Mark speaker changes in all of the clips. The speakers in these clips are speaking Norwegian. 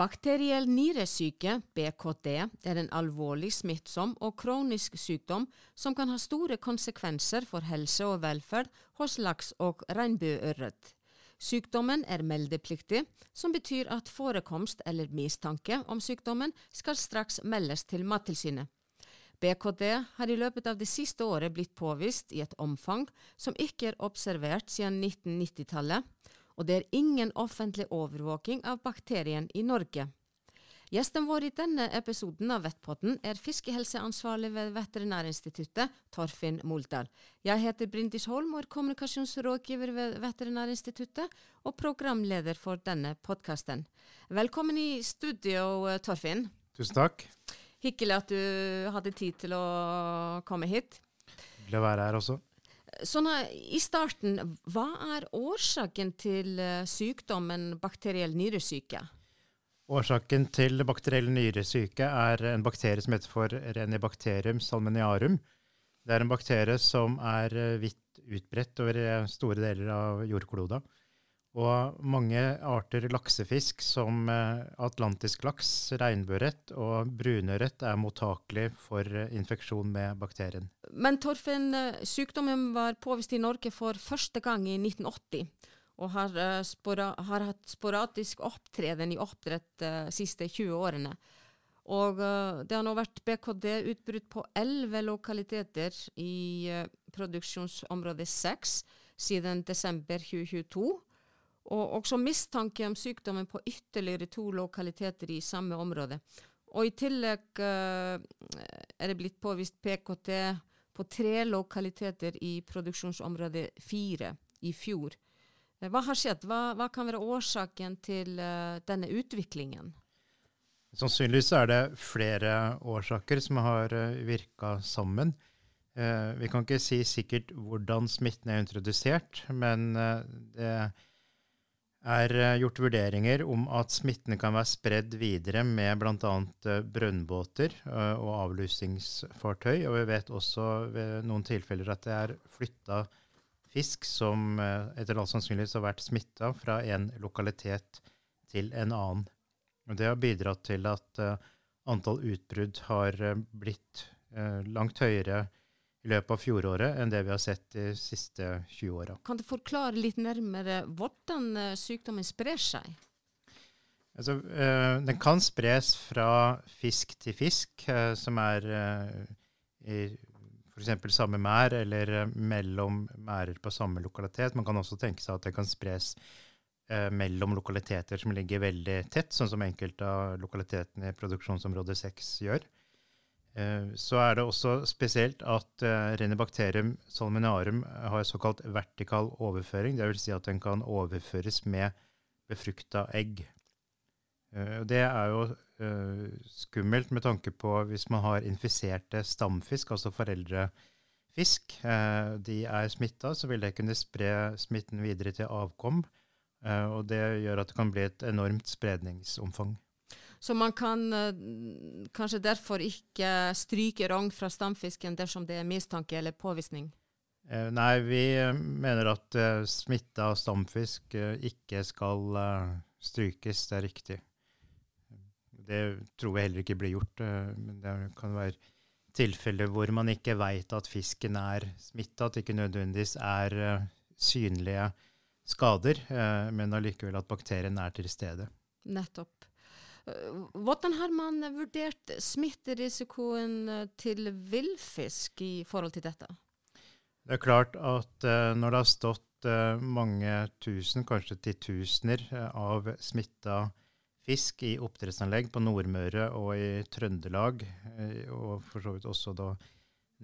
Speaker 1: Bakteriell nyresyke, BKD, er en alvorlig smittsom og kronisk sykdom som kan ha store konsekvenser for helse og velferd hos laks og regnbueørret. Sykdommen er meldepliktig, som betyr at forekomst eller mistanke om sykdommen skal straks meldes til Mattilsynet. BKD har i løpet av det siste året blitt påvist i et omfang som ikke er observert siden 1990-tallet, og det er ingen offentlig overvåking av bakterien i Norge. Gjesten vår i denne episoden av Vettpotten er fiskehelseansvarlig ved Veterinærinstituttet, Torfinn Moldal. Jeg heter Brindis Holm og er kommunikasjonsrådgiver ved Veterinærinstituttet og programleder for denne podkasten. Velkommen i studio, Torfinn.
Speaker 2: Tusen takk.
Speaker 1: Hyggelig at du hadde tid til å komme hit.
Speaker 2: Hyggelig å være her også.
Speaker 1: Sånn I starten, hva er årsaken til uh, sykdommen bakteriell nyresyke?
Speaker 2: Årsaken til bakteriell nyresyke er en bakterie som heter for renibacterium salminiarum. Det er en bakterie som er eh, vidt utbredt over eh, store deler av jordkloda. Og mange arter laksefisk, som eh, atlantisk laks, regnbueørret og brunørret, er mottakelig for eh, infeksjon med bakterien.
Speaker 1: Men Torfinn, eh, sykdommen var påvist i Norge for første gang i 1980, og har, spora, har hatt sporadisk opptreden i oppdrett de siste 20 årene. Og det har nå vært BKD-utbrudd på elleve lokaliteter i produksjonsområde 6 siden desember 2022 og også mistanke om sykdommen på ytterligere to lokaliteter i samme område. Og I tillegg uh, er det blitt påvist PKT på tre lokaliteter i produksjonsområde fire i fjor. Uh, hva har skjedd? Hva, hva, kan være årsaken til uh, denne utviklingen?
Speaker 2: Sannsynligvis er det flere årsaker som har virka sammen. vi kan ikke si sikkert hvordan smitten er introdusert, men det er eh, gjort vurderinger om at smittene kan være spredd videre med bl.a. Eh, brønnbåter eh, og avlusingsfartøy. Og vi vet også ved noen tilfeller at det er flytta fisk som etter all sannsynlighet har vært smitta fra en lokalitet til en annen. Og det har bidratt til at antall utbrudd har blitt langt høyere i løpet av fjoråret enn det vi har sett de siste 20 åra.
Speaker 1: Kan du forklare litt nærmere hvordan eh, sykdommen sprer seg?
Speaker 2: Altså, øh, den kan spres fra fisk til fisk, øh, som er øh, i f.eks. samme mær eller mellom mærer på samme lokalitet. Man kan også tenke seg at det kan spres mellom lokaliteter som ligger veldig tett, sånn som enkelte av lokalitetene i produksjonsområde 6 gjør. Eh, så er det også spesielt at uh, Renibacterium salminarum har såkalt vertikal overføring. Dvs. Si at den kan overføres med befrukta egg. Uh, det er jo skummelt med tanke på hvis man har infiserte stamfisk, altså foreldrefisk. de er smitta, så vil det kunne spre smitten videre til avkom. og det gjør at det kan bli et enormt spredningsomfang.
Speaker 1: Så man kan uh, kanskje derfor ikke stryke rogn fra stamfisken dersom det er mistanke eller påvisning?
Speaker 2: Uh, nei, vi uh, mener at uh, smitta stamfisk ikke skal strykes. Det er riktig. Det tror jeg heller ikke blir gjort. men det kan være tilfeller hvor man ikke veit at fisken er smitta, at det ikke nødvendigvis er synlige skader, men allikevel at bakterien er til stede.
Speaker 1: Nettopp. Hvordan har man vurdert smitterisikoen eh, til villfisk i forhold til dette?
Speaker 2: Det er klart at uh, når det har stått mange tusen, kanskje titusener, av smitta fisk i oppdrettsanlegg på Nordmøre og i Trøndelag, og for så vidt også da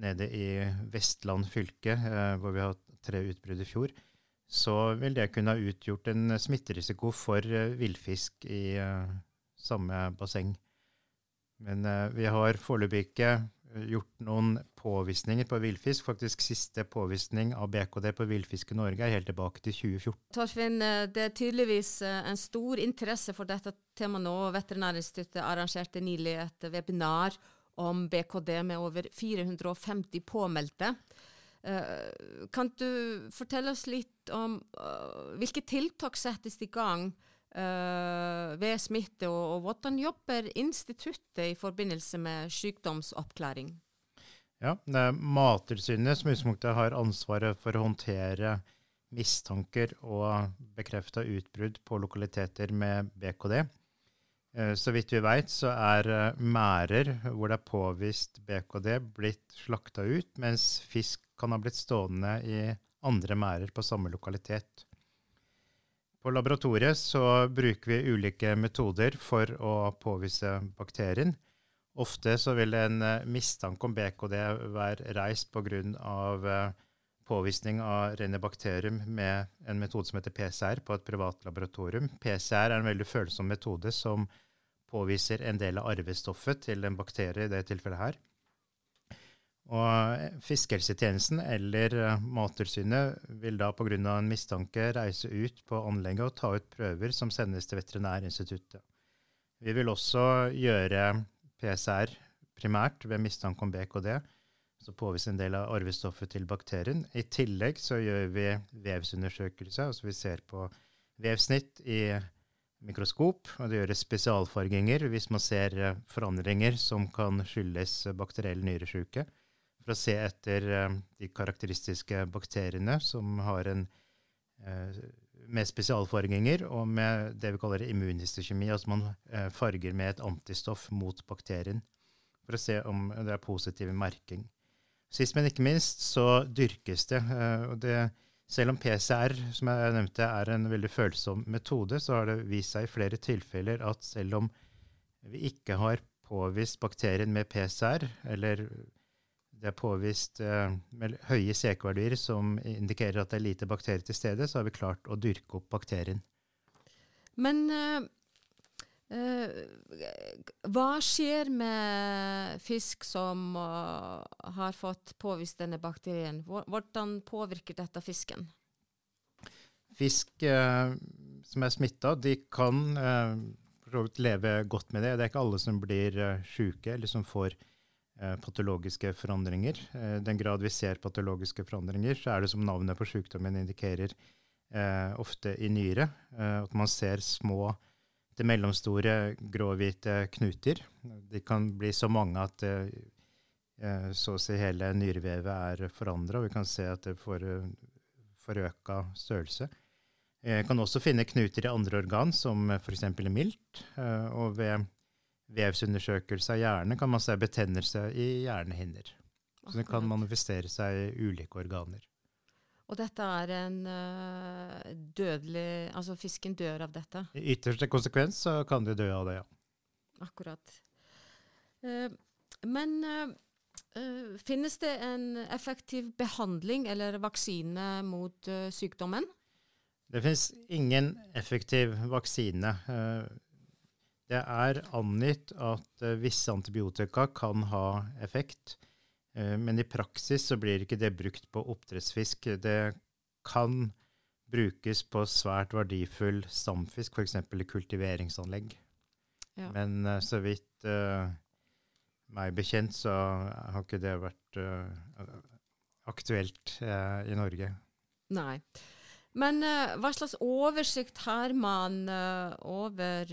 Speaker 2: nede i Vestland fylke, hvor vi har hatt tre utbrudd i fjor, så vil det kunne ha utgjort en smitterisiko for villfisk i samme basseng. Men uh, vi har foreløpig ikke eh, gjort noen påvisninger på villfisk. Faktisk siste påvisning av BKD på villfisk i Norge er helt tilbake til 2014.
Speaker 1: Torfinn, eh, det er tydeligvis en stor interesse for dette temaet nå. Veterinærinstituttet arrangerte nylig et webinar om BKD med over 450 påmeldte. Kan du fortelle oss litt om hvilke tiltak settes i gang ved smitte, og, og hvordan jobber instituttet i forbindelse med sykdomsoppklaring?
Speaker 2: Ja, det er Mattilsynet som utgangspunktet har ansvaret for å håndtere mistanker og bekrefta utbrudd på lokaliteter med BKD. Eh, så vidt vi veit, så er merder mærer hvor det er påvist BKD, blitt slakta ut, mens fisk kan ha blitt stående i andre mærer på samme lokalitet. På laboratoriet så bruker vi ulike metoder for å påvise bakterien. Ofte så vil en eh, mistanke om BKD være reist pga påvisning av rene bakterium med en metode som heter PCR på et privat laboratorium. PCR er en veldig følsom metode som påviser en del av arvestoffet til en bakterie i det tilfellet her. Og Fiskehelsetjenesten eller eh, Mattilsynet vil da pga. en mistanke reise ut på anlegget og ta ut prøver som sendes til Veterinærinstituttet. Vi vil også gjøre PCR primært ved mistanke om BKD så påviser en del av arvestoffet til bakterien. I tillegg så gjør vi vevsundersøkelse, altså vi ser på vevsnitt i mikroskop, og det gjøres spesialfarginger hvis man ser eh, forandringer som kan skyldes bakteriell nyresjuke, for å se etter eh, de karakteristiske bakteriene som har en eh, med spesialfarginger og med det vi kaller immunhistokjemi, altså man farger med et antistoff mot bakterien for å se om det er positiv merking. Sist, men ikke minst, så dyrkes det. Eh, det selv om PCR som jeg nevnte, er en veldig følsom metode, så har det vist seg i flere tilfeller at selv om vi ikke har påvist bakterien med PCR, eller det er påvist uh, høye CK-verdier som indikerer at det er lite bakterier til stede, så har vi klart å dyrke opp bakterien.
Speaker 1: Men uh, Uh, hva skjer med fisk som uh, har fått påvist denne bakterien? Hvordan påvirker dette fisken?
Speaker 2: Fisk uh, som er smitta, de kan leve godt med det. Det er ikke alle som blir syke eller som får patologiske forandringer. I den grad vi ser patologiske forandringer, så er det som navnet på sykdommen indikerer, ofte i nyre. at man ser små til mellomstore gråhvite knuter. De kan bli så mange at eh, så å si hele nyrevevet er forandra, og vi kan se at det får forøka størrelse. Vi kan også finne knuter i andre organ, som f.eks. milt. Eh, og ved vevsundersøkelse av hjerne kan man se betennelse i hjernehinner. Så det kan manifestere seg i ulike organer.
Speaker 1: Og dette er en uh, dødelig Altså fisken dør av dette?
Speaker 2: I ytterste konsekvens så kan de dø av det, ja.
Speaker 1: Akkurat. Uh, men uh, finnes det en effektiv behandling eller vaksine mot sykdommen?
Speaker 2: Det finnes ingen effektiv vaksine. Det er angitt at visse antibiotika kan ha effekt. Eh, men i praksis så blir ikke det brukt på oppdrettsfisk. Det kan brukes på svært verdifull stamfisk, f.eks. i kultiveringsanlegg. Ja. Men uh, så vidt uh, meg bekjent, så har ikke det vært uh, aktuelt i Norge.
Speaker 1: Nei. Men hva slags oversikt har man over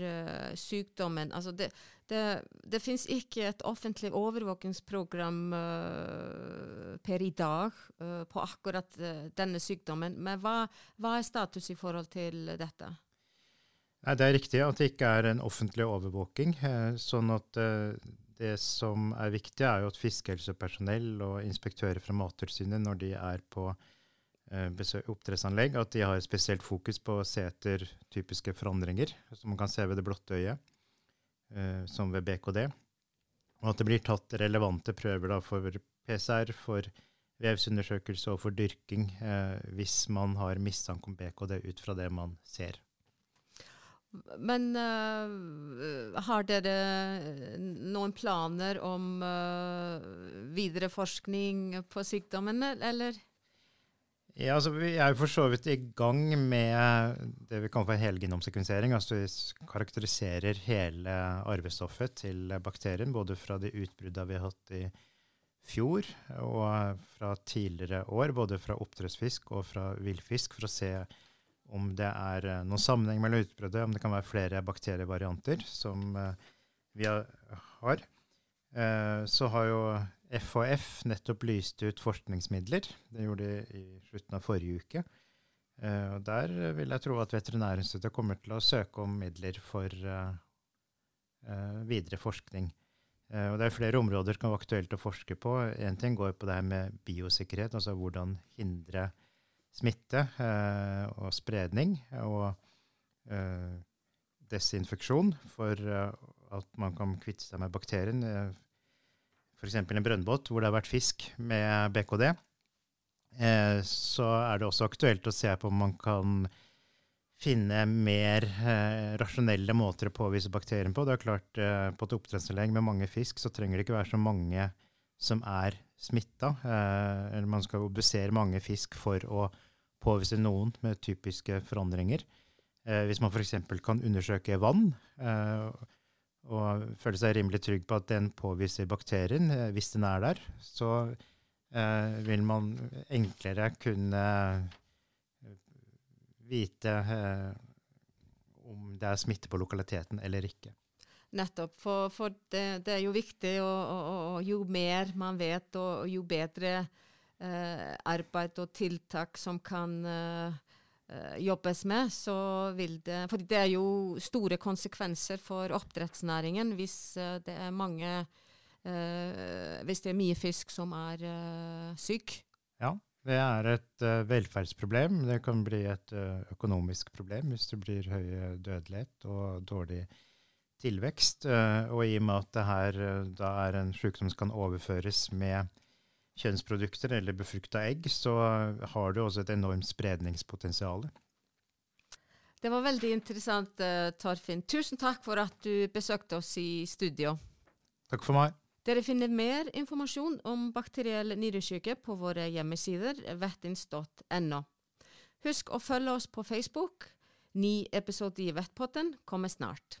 Speaker 1: sykdommen? Altså det, det, det fins ikke et offentlig overvåkingsprogram uh, per i dag uh, på akkurat uh, denne sykdommen. Men hva, hva, er status i forhold til dette?
Speaker 2: Nei, det er riktig at det ikke er en offentlig overvåking. sånn at det som er viktig, er jo at fiskehelsepersonell og inspektører fra Mattilsynet, når de er på oppdrettsanlegg, at de har spesielt fokus på å se etter typiske forandringer, som man kan se ved det blotte øyet. Eh, som ved BKD. Og at det blir tatt relevante prøver for PCR, for vevsundersøkelse og for dyrking eh, hvis man har mistanke om BKD ut fra det man ser.
Speaker 1: Men uh, har dere noen planer om uh, videre forskning på sykdommen, eller?
Speaker 2: Ja, altså Vi er jo for så vidt i gang med det vi kaller for helgenomsekvensering. Altså vi karakteriserer hele arvestoffet til bakterien, både fra de utbruddene vi har hatt i fjor og fra tidligere år, både fra oppdrettsfisk og fra villfisk, for å se om det er uh, noen sammenheng mellom utbruddet, om det kan være flere bakterievarianter som uh, vi har. Uh, så har jo FHF nettopp lyste ut forskningsmidler. Det gjorde de i slutten av forrige uke. og Der vil jeg tro at Veterinærinstituttet kommer til å søke om midler for videre forskning. Eh, og det er flere områder som kan være aktuelt å forske på. Én ting går på det her med biosikkerhet, altså hvordan hindre smitte eh, og spredning. Og eh, desinfeksjon for uh, at man kan kvitte seg med bakterien. F.eks. en brønnbåt hvor det har vært fisk med BKD. Eh, så er det også aktuelt å se på om man kan finne mer eh, rasjonelle måter å påvise bakterien på. Det er klart, eh, På et oppdrettsanlegg med mange fisk så trenger det ikke være så mange som er smitta. Eh, eller man skal obdusere mange fisk for å påvise noen med typiske forandringer. Eh, hvis man f.eks. kan undersøke vann eh, og føler seg rimelig trygg på at den påviser bakterien, eh, hvis den er der, så vil man enklere kunne vite eh, om det er smitte på lokaliteten eller ikke.
Speaker 1: Nettopp, for, for det, det, er jo viktig, og, og, og, jo mer man vet, og, jo bedre eh, arbeid og tiltak som kan eh, eh, jobbes med, så vil det For det er jo store konsekvenser for oppdrettsnæringen hvis eh, det er mange eh, Hvis det er mye fisk som er syk.
Speaker 2: Ja, det er et uh, velferdsproblem. Det kan bli et uh, økonomisk problem hvis det blir høy dødelighet og dårlig tilvekst. Uh, og i og med at det her da er en sykdom som kan overføres med kjønnsprodukter eller befrukta egg, så har du også et enormt spredningspotensial.
Speaker 1: Det var veldig interessant, Torfinn. Tusen takk for at du besøkte oss i studio.
Speaker 2: Takk for meg.
Speaker 1: Dere finner mer informasjon om bakteriell nyresyke på våre hjemmesider vettins.no. Husk å følge oss på Facebook. Ny episode i Vettpotten kommer snart.